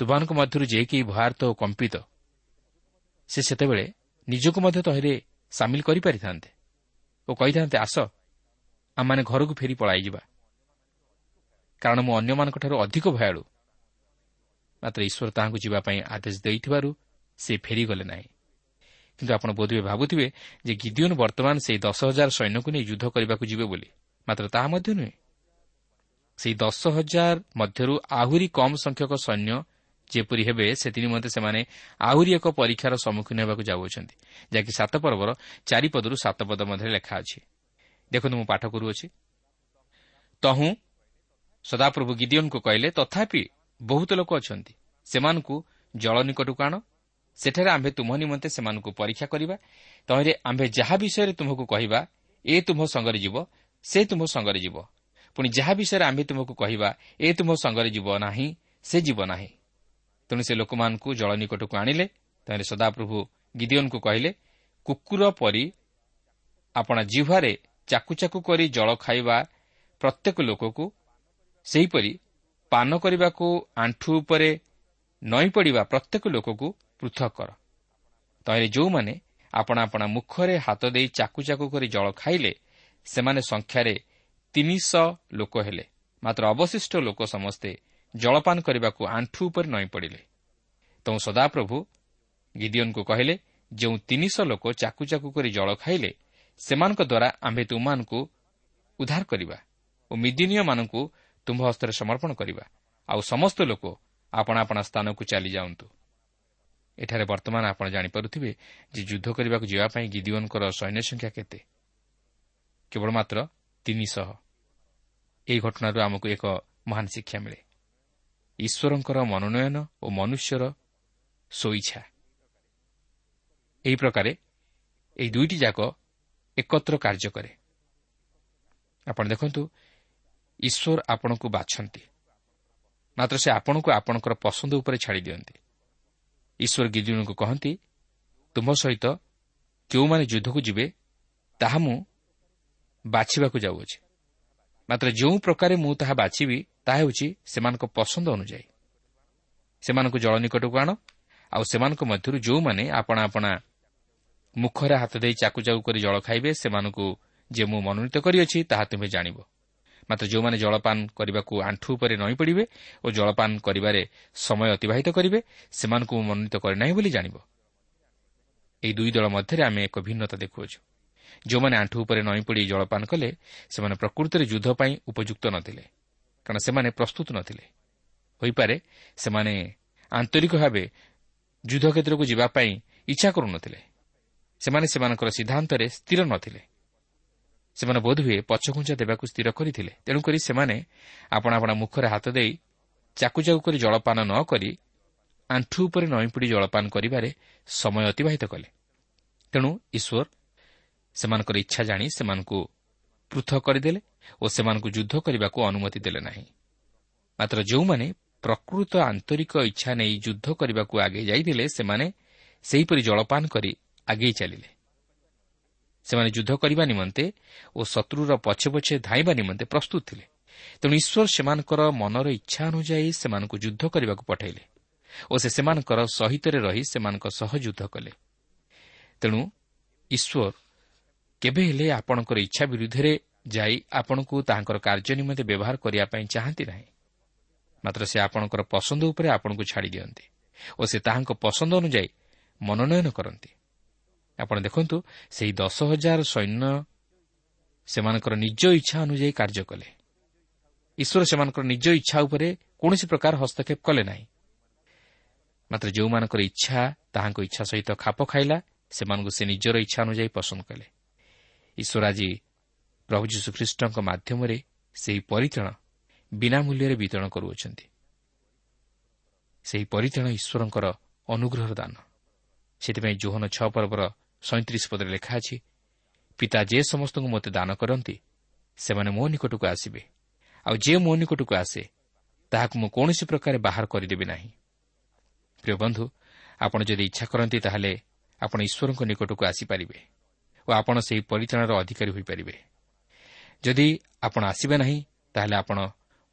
ତୁମାନଙ୍କ ମଧ୍ୟରୁ ଯେ କେହି ଭୟାର୍ଥ ଓ କମ୍ପିତ ସେ ସେତେବେଳେ ନିଜକୁ ମଧ୍ୟ ତହିଁରେ ସାମିଲ କରିପାରିଥାନ୍ତେ। ଓ କହିଥାନ୍ତେ ଆସ ଆମମାନେ ଘରକୁ ଫେରି ପଳାଇଯିବା। କାରଣ ମୁଁ ଅନ୍ୟମାନଙ୍କଠାରୁ ଅଧିକ ଭୟାଳୁ। ମାତ୍ର ଈଶ୍ୱର ତାହାଙ୍କୁ ଯିବା ପାଇଁ ଆଦେଶ ଦେଇଥିବାରୁ ସେ ଫେରିଗଲେ ନାହିଁ। କିନ୍ତୁ ଆପଣ ବୋଧହୁଏ ଭାବୁଥିବେ ଯେ ଗିଦିଓନ ବର୍ତ୍ତମାନ ସେହି ଦଶ ହଜାର ସୈନ୍ୟକୁ ନେଇ ଯୁଦ୍ଧ କରିବାକୁ ଯିବେ ବୋଲି। ମାତ୍ର ତାହା ମଧ୍ୟ ନୁହେଁ। ସେହି ଦଶ ହଜାର ମଧ୍ୟରୁ ଆହୁରି କମ୍ ସଂଖ୍ୟକ ସୈନ୍ୟ ଯେପରି ହେବେ ସେଥି ନିମନ୍ତେ ସେମାନେ ଆହୁରି ଏକ ପରୀକ୍ଷାର ସମ୍ମୁଖୀନ ହେବାକୁ ଯାଉଅଛନ୍ତି ଯାହାକି ସାତ ପର୍ବର ଚାରିପଦରୁ ସାତ ପଦ ମଧ୍ୟରେ ଲେଖା ଅଛି। ଦେଖନ୍ତୁ ମୁଁ ପାଠ କରୁଅଛି ତହୁଁ ସଦାପ୍ରଭୁ ଗିଦିଓନ୍ଙ୍କୁ କହିଲେ ତଥାପି ବହୁତ ଲୋକ ଅଛନ୍ତି ସେମାନଙ୍କୁ ଜଳ ନିକଟକୁ ଆଣ। ସେଠାରେ ଆମ୍ଭେ ତୁମ ନିମନ୍ତେ ସେମାନଙ୍କୁ ପରୀକ୍ଷା କରିବା। ତହିଁରେ ଆମ୍ଭେ ଯାହା ବିଷୟରେ ତୁମକୁ କହିବା ଏ ତୁମ୍ଭ ସଙ୍ଗରେ ଯିବ ସେ ତୁମ୍ଭ ସଙ୍ଗରେ ଯିବ। ପୁଣି ଯାହା ବିଷୟରେ ଆମ୍ଭେ ତୁମକୁ କହିବା ଏ ତୁମ୍ଭ ସଙ୍ଗରେ ଯିବ ନାହିଁ ସେ ଯିବ ନାହିଁ। ତେଣୁ ସେ ଲୋକମାନଙ୍କୁ ଜଳ ନିକଟକୁ ଆଣିଲେ। ତହିଁରେ ସଦାପ୍ରଭୁ ଗିଦିଓନ୍ଙ୍କୁ କହିଲେ କୁକୁର ପରି ଆପଣା ଜିହ୍ୱାରେ ଚାକୁ ଚାକୁ କରି ଜଳ ଖାଇବା ପ୍ରତ୍ୟେକ ଲୋକକୁ ସେହିପରି ପାନ କରିବାକୁ ଆଣ୍ଠୁ ଉପରେ ନଈ ପଡ଼ିବା ପ୍ରତ୍ୟେକ ଲୋକକୁ ପୃଥକ କର। ତହିଁରେ ଯେଉଁମାନେ ଆପଣା ଆପଣା ମୁଖରେ ହାତ ଦେଇ ଚାକୁ ଚାକୁ କରି ଜଳ ଖାଇଲେ ସେମାନେ ସଂଖ୍ୟାରେ ତିନିଶହ ଲୋକ ହେଲେ। ମାତ୍ର ଅବଶିଷ୍ଟ ଲୋକ ସମସ୍ତେ ଜଳପାନ କରିବାକୁ ଆଣ୍ଠୁ ଉପରେ ନଈ ପଡ଼ିଲେ। ତେଣୁ ସଦାପ୍ରଭୁ ଗିଦିଓନ୍ଙ୍କୁ କହିଲେ ଯେଉଁ ତିନିଶହ ଲୋକ ଚାକୁ ଚାକୁ କରି ଜଳ ଖାଇଲେ ସେମାନଙ୍କ ଦ୍ୱାରା ଆମ୍ଭେ ତୁମମାନଙ୍କୁ ଉଦ୍ଧାର କରିବା ଓ ମିଦିନୀୟମାନଙ୍କୁ ତୁମ୍ଭ ହସ୍ତରେ ସମର୍ପଣ କରିବା। ଆଉ ସମସ୍ତ ଲୋକ ଆପଣା ଆପଣା ସ୍ଥାନକୁ ଚାଲିଯାଆନ୍ତୁ ଏଠାରେ ବର୍ତ୍ତମାନ ଆପଣ ଜାଣିପାରୁଥିବେ ଯେ ଯୁଦ୍ଧ କରିବାକୁ ଯିବା ପାଇଁ ଗିଦିଓନ୍ଙ୍କର ସୈନ୍ୟ ସଂଖ୍ୟା କେତେ। କେବଳ ମାତ୍ର ତିନିଶହ। ଏହି ଘଟଣାରୁ ଆମକୁ ଏକ ମହାନ ଶିକ୍ଷା ମିଳେ। ଈଶ୍ୱରଙ୍କର ମନୋନୟନ ଓ ମନୁଷ୍ୟର ସ୍ୱଇଚ୍ଛା। ଏହି ପ୍ରକାରେ ଏହି ଦୁଇଟି ଯାକ ଏକତ୍ର କାର୍ଯ୍ୟ କରେ। ଆପଣ ଦେଖନ୍ତୁ ଈଶ୍ୱର ଆପଣଙ୍କୁ ବାଛନ୍ତି। ମାତ୍ର ସେ ଆପଣଙ୍କୁ ଆପଣଙ୍କର ପସନ୍ଦ ଉପରେ ଛାଡ଼ି ଦିଅନ୍ତି। ଈଶ୍ୱର ଗିଦିଣୀଙ୍କୁ କହନ୍ତି ତୁମ ସହିତ କେଉଁମାନେ ଯୁଦ୍ଧକୁ ଯିବେ ତାହା ମୁଁ ବାଛିବାକୁ ଯାଉଅଛି। ମାତ୍ର ଯେଉଁ ପ୍ରକାରେ ମୁଁ ତାହା ବାଛିବି ତାହା ହେଉଛି ସେମାନଙ୍କ ପସନ୍ଦ ଅନୁଯାୟୀ। ସେମାନଙ୍କୁ ଜଳ ନିକଟକୁ ଆଣ ଆଉ ସେମାନଙ୍କ ମଧ୍ୟରୁ ଯେଉଁମାନେ ଆପଣା ଆପଣା ମୁଖରେ ହାତ ଦେଇ ଚାକୁ ଚାକୁ କରି ଜଳ ଖାଇବେ ସେମାନଙ୍କୁ ଯେ ମୁଁ ମନୋନୀତ କରିଅଛି ତାହା ତୁମେ ଜାଣିବ। ମାତ୍ର ଯେଉଁମାନେ ଜଳପାନ କରିବାକୁ ଆଣ୍ଠୁ ଉପରେ ନଈ ପଡ଼ିବେ ଓ ଜଳପାନ କରିବାରେ ସମୟ ଅତିବାହିତ କରିବେ ସେମାନଙ୍କୁ ମୁଁ ମନୋନୀତ କରିନାହିଁ ବୋଲି ଜାଣିବ। ଏହି ଦୁଇ ଦଳ ମଧ୍ୟରେ ଆମେ ଏକ ଭିନ୍ନତା ଦେଖୁଅଛୁ। ଯେଉଁମାନେ ଆଣ୍ଠୁ ଉପରେ ନଈ ପଡ଼ି ଜଳପାନ କଲେ ସେମାନେ ପ୍ରକୃତରେ ଯୁଦ୍ଧ ପାଇଁ ଉପଯୁକ୍ତ ନଥିଲେ କାରଣ ସେମାନେ ପ୍ରସ୍ତୁତ ନଥିଲେ। ହୋଇପାରେ ସେମାନେ ଆନ୍ତରିକ ଭାବେ ଯୁଦ୍ଧ କ୍ଷେତ୍ରକୁ ଯିବା ପାଇଁ ଇଚ୍ଛା କରୁନଥିଲେ। ସେମାନେ ସେମାନଙ୍କର ସିଦ୍ଧାନ୍ତରେ ସ୍ଥିର ନଥିଲେ। ସେମାନେ ବୋଧହୁଏ ପଛଘୁଞ୍ଚା ଦେବାକୁ ସ୍ଥିର କରିଥିଲେ। ତେଣୁକରି ସେମାନେ ଆପଣା ଆପଣା ମୁଖରେ ହାତ ଦେଇ ଚାକୁ ଚାକୁ କରି ଜଳପାନ ନ କରି ଆଣ୍ଠୁ ଉପରେ ନଈପଡ଼ି ଜଳପାନ କରିବାରେ ସମୟ ଅତିବାହିତ କଲେ। ତେଣୁ ଈଶ୍ୱର ସେମାନଙ୍କର ଇଚ୍ଛା ଜାଣି ସେମାନଙ୍କୁ ପୃଥକ କରିଦେଲେ ଓ ସେମାନଙ୍କୁ ଯୁଦ୍ଧ କରିବାକୁ ଅନୁମତି ଦେଲେ ନାହିଁ। ମାତ୍ର ଯେଉଁମାନେ ପ୍ରକୃତ ଆନ୍ତରିକ ଇଚ୍ଛା ନେଇ ଯୁଦ୍ଧ କରିବାକୁ ଆଗେଇ ଯାଇଥିଲେ ସେମାନେ ସେହିପରି ଜଳପାନ କରି ଆଗେଇ ଚାଲିଲେ। ସେମାନେ ଯୁଦ୍ଧ କରିବା ନିମନ୍ତେ ଓ ଶତ୍ରୁର ପଛେ ପଛେ ଧାଇଁବା ନିମନ୍ତେ ପ୍ରସ୍ତୁତ ଥିଲେ। ତେଣୁ ଈଶ୍ୱର ସେମାନଙ୍କର ମନର ଇଚ୍ଛା ଅନୁଯାୟୀ ସେମାନଙ୍କୁ ଯୁଦ୍ଧ କରିବାକୁ ପଠାଇଲେ ଓ ସେ ସେମାନଙ୍କର ସହିତରେ ରହି ସେମାନଙ୍କ ସହ ଯୁଦ୍ଧ କଲେ। ତେଣୁ ଈଶ୍ୱର କେବେ ହେଲେ ଆପଣଙ୍କର ଇଚ୍ଛା ବିରୁଦ୍ଧରେ ଯାଇ ଆପଣଙ୍କୁ ତାହାଙ୍କର କାର୍ଯ୍ୟ ନିମନ୍ତେ ବ୍ୟବହାର କରିବା ପାଇଁ ଚାହାନ୍ତି ନାହିଁ। ମାତ୍ର ସେ ଆପଣଙ୍କର ପସନ୍ଦ ଉପରେ ଆପଣଙ୍କୁ ଛାଡ଼ି ଦିଅନ୍ତି ଓ ସେ ତାହାଙ୍କ ପସନ୍ଦ ଅନୁଯାୟୀ ମନୋନୟନ କରନ୍ତି। ଆପଣ ଦେଖନ୍ତୁ ସେହି ଦଶ ହଜାର ସୈନ୍ୟ ସେମାନଙ୍କର ନିଜ ଇଚ୍ଛା ଅନୁଯାୟୀ କାର୍ଯ୍ୟ କଲେ। ଈଶ୍ୱର ସେମାନଙ୍କର ନିଜ ଇଚ୍ଛା ଉପରେ କୌଣସି ପ୍ରକାର ହସ୍ତକ୍ଷେପ କଲେ ନାହିଁ। ମାତ୍ର ଯେଉଁମାନଙ୍କର ଇଚ୍ଛା ତାହାଙ୍କ ଇଚ୍ଛା ସହିତ ଖାପ ଖାଇଲା ସେମାନଙ୍କୁ ସେ ନିଜର ଇଚ୍ଛା ଅନୁଯାୟୀ ପସନ୍ଦ କଲେ। ଈଶ୍ୱର ଆଜି ପ୍ରଭୁ ଯୀଶୁଖ୍ରୀଷ୍ଟଙ୍କ ମାଧ୍ୟମରେ ସେହି ପରିତ୍ରାଣ ବିନା ମୂଲ୍ୟରେ ବିତରଣ କରୁଅଛନ୍ତି। ସେହି ପରିତ୍ରାଣ ଈଶ୍ୱରଙ୍କର ଅନୁଗ୍ରହର ଦାନ। ସେଥିପାଇଁ ଜୋହନ ଛଅ ପର୍ବର ସଇଁତିରିଶ ପଦରେ ଲେଖା ଅଛି ପିତା ଯେ ସମସ୍ତଙ୍କୁ ମୋତେ ଦାନ କରନ୍ତି ସେମାନେ ମୋ ନିକଟକୁ ଆସିବେ। ଆଉ ଯେ ମୋ ନିକଟକୁ ଆସେ ତାହାକୁ ମୁଁ କୌଣସି ପ୍ରକାରେ ବାହାର କରିଦେବି ନାହିଁ। ପ୍ରିୟ ବନ୍ଧୁ ଆପଣ ଯଦି ଇଚ୍ଛା କରନ୍ତି ତାହେଲେ ଆପଣ ଈଶ୍ୱରଙ୍କ ନିକଟକୁ ଆସିପାରିବେ। ଓ ଆପଣ ସେହି ପରିଚାଳନାର ଅଧିକାରୀ ହୋଇପାରିବେ। ଯଦି ଆପଣ ଆସିବେ ନାହିଁ ତାହେଲେ ଆପଣ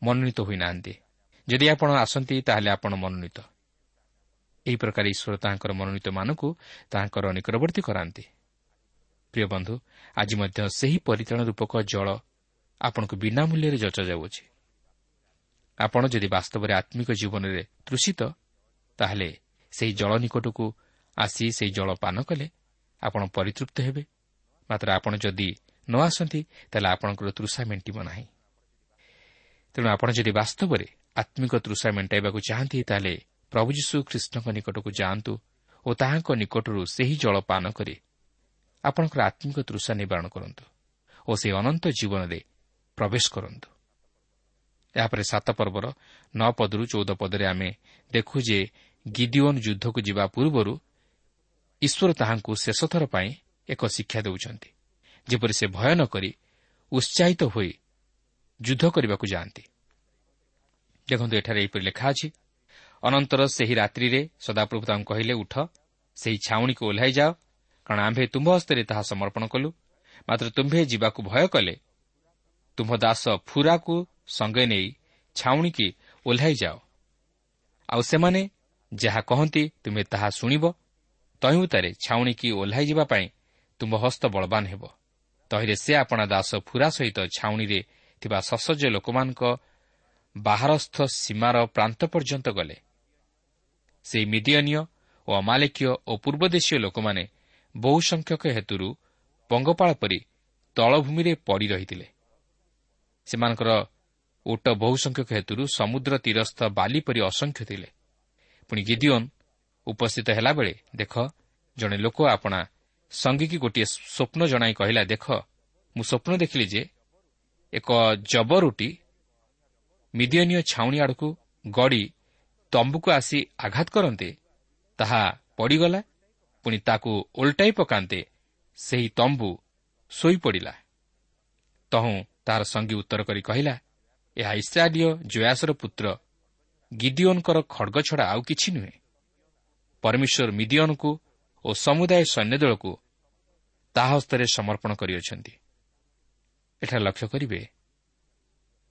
ମନୋନୀତ ହୋଇନାହାନ୍ତି। ଯଦି ଆପଣ ଆସନ୍ତି ତାହେଲେ ଆପଣ ମନୋନୀତ। ଏହି ପ୍ରକାର ଈଶ୍ୱର ତାହାଙ୍କର ମନୋନୀତମାନଙ୍କୁ ତାହାଙ୍କର ନିକଟବର୍ତ୍ତୀ କରାନ୍ତି। ପ୍ରିୟ ବନ୍ଧୁ ଆଜି ମଧ୍ୟ ସେହି ପରିଚାଳନା ରୂପକ ଜଳ ଆପଣଙ୍କୁ ବିନା ମୂଲ୍ୟରେ ଯଚାଯାଉଅଛି ଆପଣ ଯଦି ବାସ୍ତବରେ ଆତ୍ମିକ ଜୀବନରେ ତୃଷିତ ତାହେଲେ ସେହି ଜଳ ନିକଟକୁ ଆସି ସେହି ଜଳ ପାନ କଲେ ଆପଣ ପରିତୃପ୍ତ ହେବେ। ମାତ୍ର ଆପଣ ଯଦି ନ ଆସନ୍ତି ତାହେଲେ ଆପଣଙ୍କର ତୃଷା ମେଣ୍ଟିବ ନାହିଁ। ତେଣୁ ଆପଣ ଯଦି ବାସ୍ତବରେ ଆତ୍ମିକ ତୃଷା ମେଣ୍ଟାଇବାକୁ ଚାହାନ୍ତି ତାହେଲେ ପ୍ରଭୁ ଯୀଶୁ ଖ୍ରୀଷ୍ଟଙ୍କ ନିକଟକୁ ଯାଆନ୍ତୁ ଓ ତାହାଙ୍କ ନିକଟରୁ ସେହି ଜଳ ପାନ କରି ଆପଣଙ୍କର ଆତ୍ମିକ ତୃଷା ନିବାରଣ କରନ୍ତୁ ଓ ସେହି ଅନନ୍ତ ଜୀବନରେ ପ୍ରବେଶ କରନ୍ତୁ। ଏହାପରେ ସାତ ପର୍ବର ନଅ ପଦରୁ ଚଉଦ ପଦରେ ଆମେ ଦେଖୁ ଯେ ଗିଦିଓନ୍ ଯୁଦ୍ଧକୁ ଯିବା ପୂର୍ବରୁ ଈଶ୍ୱର ତାହାଙ୍କୁ ଶେଷଥର ପାଇଁ ଏକ ଶିକ୍ଷା ଦେଉଛନ୍ତି। ଯେପରି ସେ ଭୟ ନ କରି ଉତ୍ସାହିତ ହୋଇ ଯୁଦ୍ଧ କରିବାକୁ ଯାଆନ୍ତି। ଦେଖନ୍ତୁ ଏଠାରେ ଏହିପରି ଲେଖା ଅଛି ଅନନ୍ତର ସେହି ରାତ୍ରିରେ ସଦାପ୍ରଭୁ ତାଙ୍କୁ କହିଲେ ଉଠ ସେହି ଛାଉଣିକୁ ଓହ୍ଲାଇ ଯାଅ କାରଣ ଆମ୍ଭେ ତୁମ୍ଭ ହସ୍ତରେ ତାହା ସମର୍ପଣ କଲୁ। ମାତ୍ର ତୁମ୍ଭେ ଯିବାକୁ ଭୟ କଲେ ତୁମ୍ଭ ଦାସ ଫୁରାକୁ ସଙ୍ଗେ ନେଇ ଛାଉଣିକି ଓହ୍ଲାଇ ଯାଅ। ଆଉ ସେମାନେ ଯାହା କହନ୍ତି ତୁମେ ତାହା ଶୁଣିବ। ତହିଁତାରେ ଛାଉଣିକି ଓହ୍ଲାଇ ଯିବା ପାଇଁ ତୁମ୍ଭ ହସ୍ତ ବଳବାନ ହେବ। ତହିଁରେ ସେ ଆପଣା ଦାସ ଫୁରା ସହିତ ଛାଉଣିରେ ଥିବା ସସଜ ଲୋକମାନଙ୍କ ବାହାରସ୍ଥ ସୀମାର ପ୍ରାନ୍ତ ପର୍ଯ୍ୟନ୍ତ ଗଲେ। ସେହି ମିଦିୟନୀୟ ଓ ଅମାଲେକୀୟ ଓ ପୂର୍ବଦେଶୀୟ ଲୋକମାନେ ବହୁ ସଂଖ୍ୟକ ହେତୁରୁ ପଙ୍ଗପାଳ ପରି ତଳଭୂମିରେ ପଡ଼ି ରହିଥିଲେ। ସେମାନଙ୍କର ଓଟ ବହୁ ସଂଖ୍ୟକ ହେତୁରୁ ସମୁଦ୍ର ତୀରସ୍ଥ ବାଲି ପରି ଅସଂଖ୍ୟ ଥିଲେ। ପୁଣି ଗିଦିଓନ୍ ଉପସ୍ଥିତ ହେଲାବେଳେ ଦେଖ ଜଣେ ଲୋକ ଆପଣା ସଙ୍ଗୀକି ଗୋଟିଏ ସ୍ୱପ୍ନ ଜଣାଇ କହିଲା ଦେଖ ମୁଁ ସ୍ୱପ୍ନ ଦେଖିଲି ଯେ ଏକ ଜବରୁଟି ମିଦିୟନୀୟ ଛାଉଣି ଆଡ଼କୁ ଗଡ଼ି ତମ୍ବୁକୁ ଆସି ଆଘାତ କରନ୍ତେ ତାହା ପଡ଼ିଗଲା ପୁଣି ତାକୁ ଓଲଟାଇ ପକାନ୍ତେ ସେହି ତମ୍ବୁ ଶୋଇପଡ଼ିଲା। ତହୁଁ ତାହାର ସଙ୍ଗୀ ଉତ୍ତର କରି କହିଲା ଏହା ଇସ୍ରାଏଲୀୟ ଜୟାସର ପୁତ୍ର ଗିଦିଓନଙ୍କର ଖଡ଼ଗ ଛଡ଼ା ଆଉ କିଛି ନୁହେଁ। ପରମେଶ୍ୱର ମିଦିଓନକୁ ଓ ସମୁଦାୟ ସୈନ୍ୟ ଦଳକୁ ତା ହସ୍ତରେ ସମର୍ପଣ କରିଅଛନ୍ତି। ଏଠାରେ ଲକ୍ଷ୍ୟ କରିବେ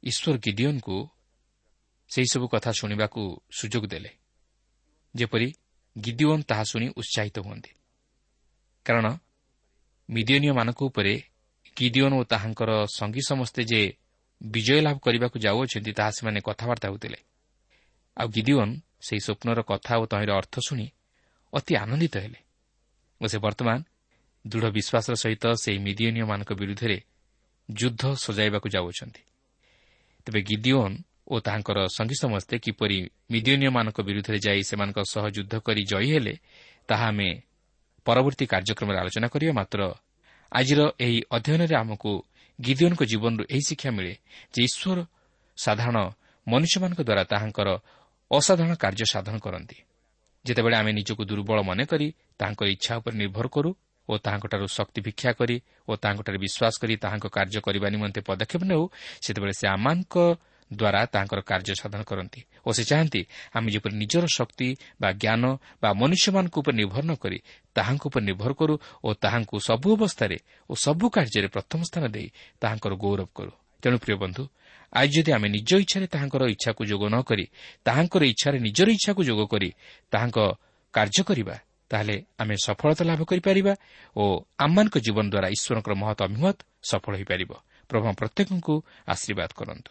ଈଶ୍ୱର ଗିଦିଓନକୁ ସେହିସବୁ କଥା ଶୁଣିବାକୁ ସୁଯୋଗ ଦେଲେ ଯେପରି ଗିଦିଓନ୍ ତାହା ଶୁଣି ଉତ୍ସାହିତ ହୁଅନ୍ତି। କାରଣ ମିଦିଓନୀୟମାନଙ୍କ ଉପରେ ଗିଦିଓନ୍ ଓ ତାହାଙ୍କର ସଙ୍ଗୀ ସମସ୍ତେ ଯେ ବିଜୟ ଲାଭ କରିବାକୁ ଯାଉଅଛନ୍ତି ତାହା ସେମାନେ କଥାବାର୍ତ୍ତା ହେଉଥିଲେ। ଆଉ ଗିଦିଓନ୍ ସେହି ସ୍ୱପ୍ନର କଥା ଓ ତହିଁର ଅର୍ଥ ଶୁଣି ଅତି ଆନନ୍ଦିତ ହେଲେ। ଓ ସେ ବର୍ତ୍ତମାନ ଦୃଢ଼ ବିଶ୍ୱାସର ସହିତ ସେହି ମିଦିଓନୀୟମାନଙ୍କ ବିରୁଦ୍ଧରେ ଯୁଦ୍ଧ ସଜାଇବାକୁ ଯାଉଅଛନ୍ତି। ତେବେ ଗିଦିଓନ୍ ଓ ତାହାଙ୍କର ସଙ୍ଗୀ ସମସ୍ତେ କିପରି ମିଦିଓନୀୟମାନଙ୍କ ବିରୁଦ୍ଧରେ ଯାଇ ସେମାନଙ୍କ ସହ ଯୁଦ୍ଧ କରି ଜୟୀ ହେଲେ ତାହା ଆମେ ପରବର୍ତ୍ତୀ କାର୍ଯ୍ୟକ୍ରମରେ ଆଲୋଚନା କରିବା। ମାତ୍ର ଆଜିର ଏହି ଅଧ୍ୟୟନରେ ଆମକୁ ଗିଦିଓନ୍ଙ୍କ ଜୀବନରୁ ଏହି ଶିକ୍ଷା ମିଳେ ଯେ ଈଶ୍ୱର ସାଧାରଣ ମନୁଷ୍ୟମାନଙ୍କ ଦ୍ୱାରା ତାହାଙ୍କର ଅସାଧାରଣ କାର୍ଯ୍ୟ ସାଧନ କରନ୍ତି। ଯେତେବେଳେ ଆମେ ନିଜକୁ ଦୁର୍ବଳ ମନେକରି ତାହାଙ୍କର ଇଚ୍ଛା ଉପରେ ନିର୍ଭର କରୁ ଓ ତାହାଙ୍କଠାରୁ ଶକ୍ତି ଭିକ୍ଷା କରି ଓ ତାହାଙ୍କଠାରେ ବିଶ୍ୱାସ କରି ତାହାଙ୍କ କାର୍ଯ୍ୟ କରିବା ନିମନ୍ତେ ପଦକ୍ଷେପ ନେଉ ସେତେବେଳେ ସେ ଆମମାନଙ୍କ ଦ୍ୱାରା ତାଙ୍କର କାର୍ଯ୍ୟ ସାଧନ କରନ୍ତି ଓ ସେ ଚାହାନ୍ତି ଆମେ ଯେପରି ନିଜର ଶକ୍ତି ବା ଜ୍ଞାନ ବା ମନୁଷ୍ୟମାନଙ୍କ ଉପରେ ନିର୍ଭର ନ କରି ତାହାଙ୍କ ଉପରେ ନିର୍ଭର କରୁ ଓ ତାହାଙ୍କୁ ସବୁ ଅବସ୍ଥାରେ ଓ ସବୁ କାର୍ଯ୍ୟରେ ପ୍ରଥମ ସ୍ଥାନ ଦେଇ ତାହାଙ୍କର ଗୌରବ କରୁ। ତେଣୁ ପ୍ରିୟ ବନ୍ଧୁ ଆଜି ଯଦି ଆମେ ନିଜ ଇଚ୍ଛାରେ ତାହାଙ୍କର ଇଚ୍ଛାକୁ ଯୋଗ ନ କରି ତାହାଙ୍କର ଇଚ୍ଛାରେ ନିଜର ଇଚ୍ଛାକୁ ଯୋଗ କରି ତାହାଙ୍କ କାର୍ଯ୍ୟ କରିବା ତାହେଲେ ଆମେ ସଫଳତା ଲାଭ କରିପାରିବା ଓ ଆମମାନଙ୍କ ଜୀବନ ଦ୍ୱାରା ଈଶ୍ୱରଙ୍କର ମହତ ଅଭିମତ ସଫଳ ହୋଇପାରିବ। ପ୍ରଭୁ ପ୍ରତ୍ୟେକଙ୍କୁ ଆଶୀର୍ବାଦ କରନ୍ତୁ।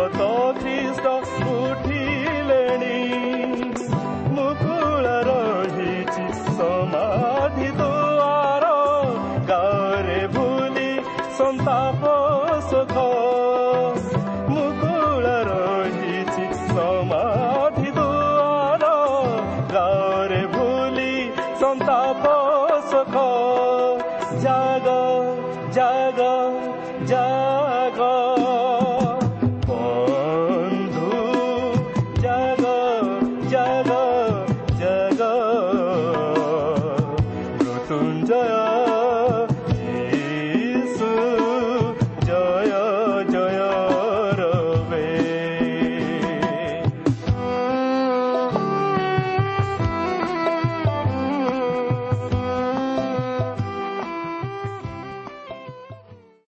କୃଷେ ହତ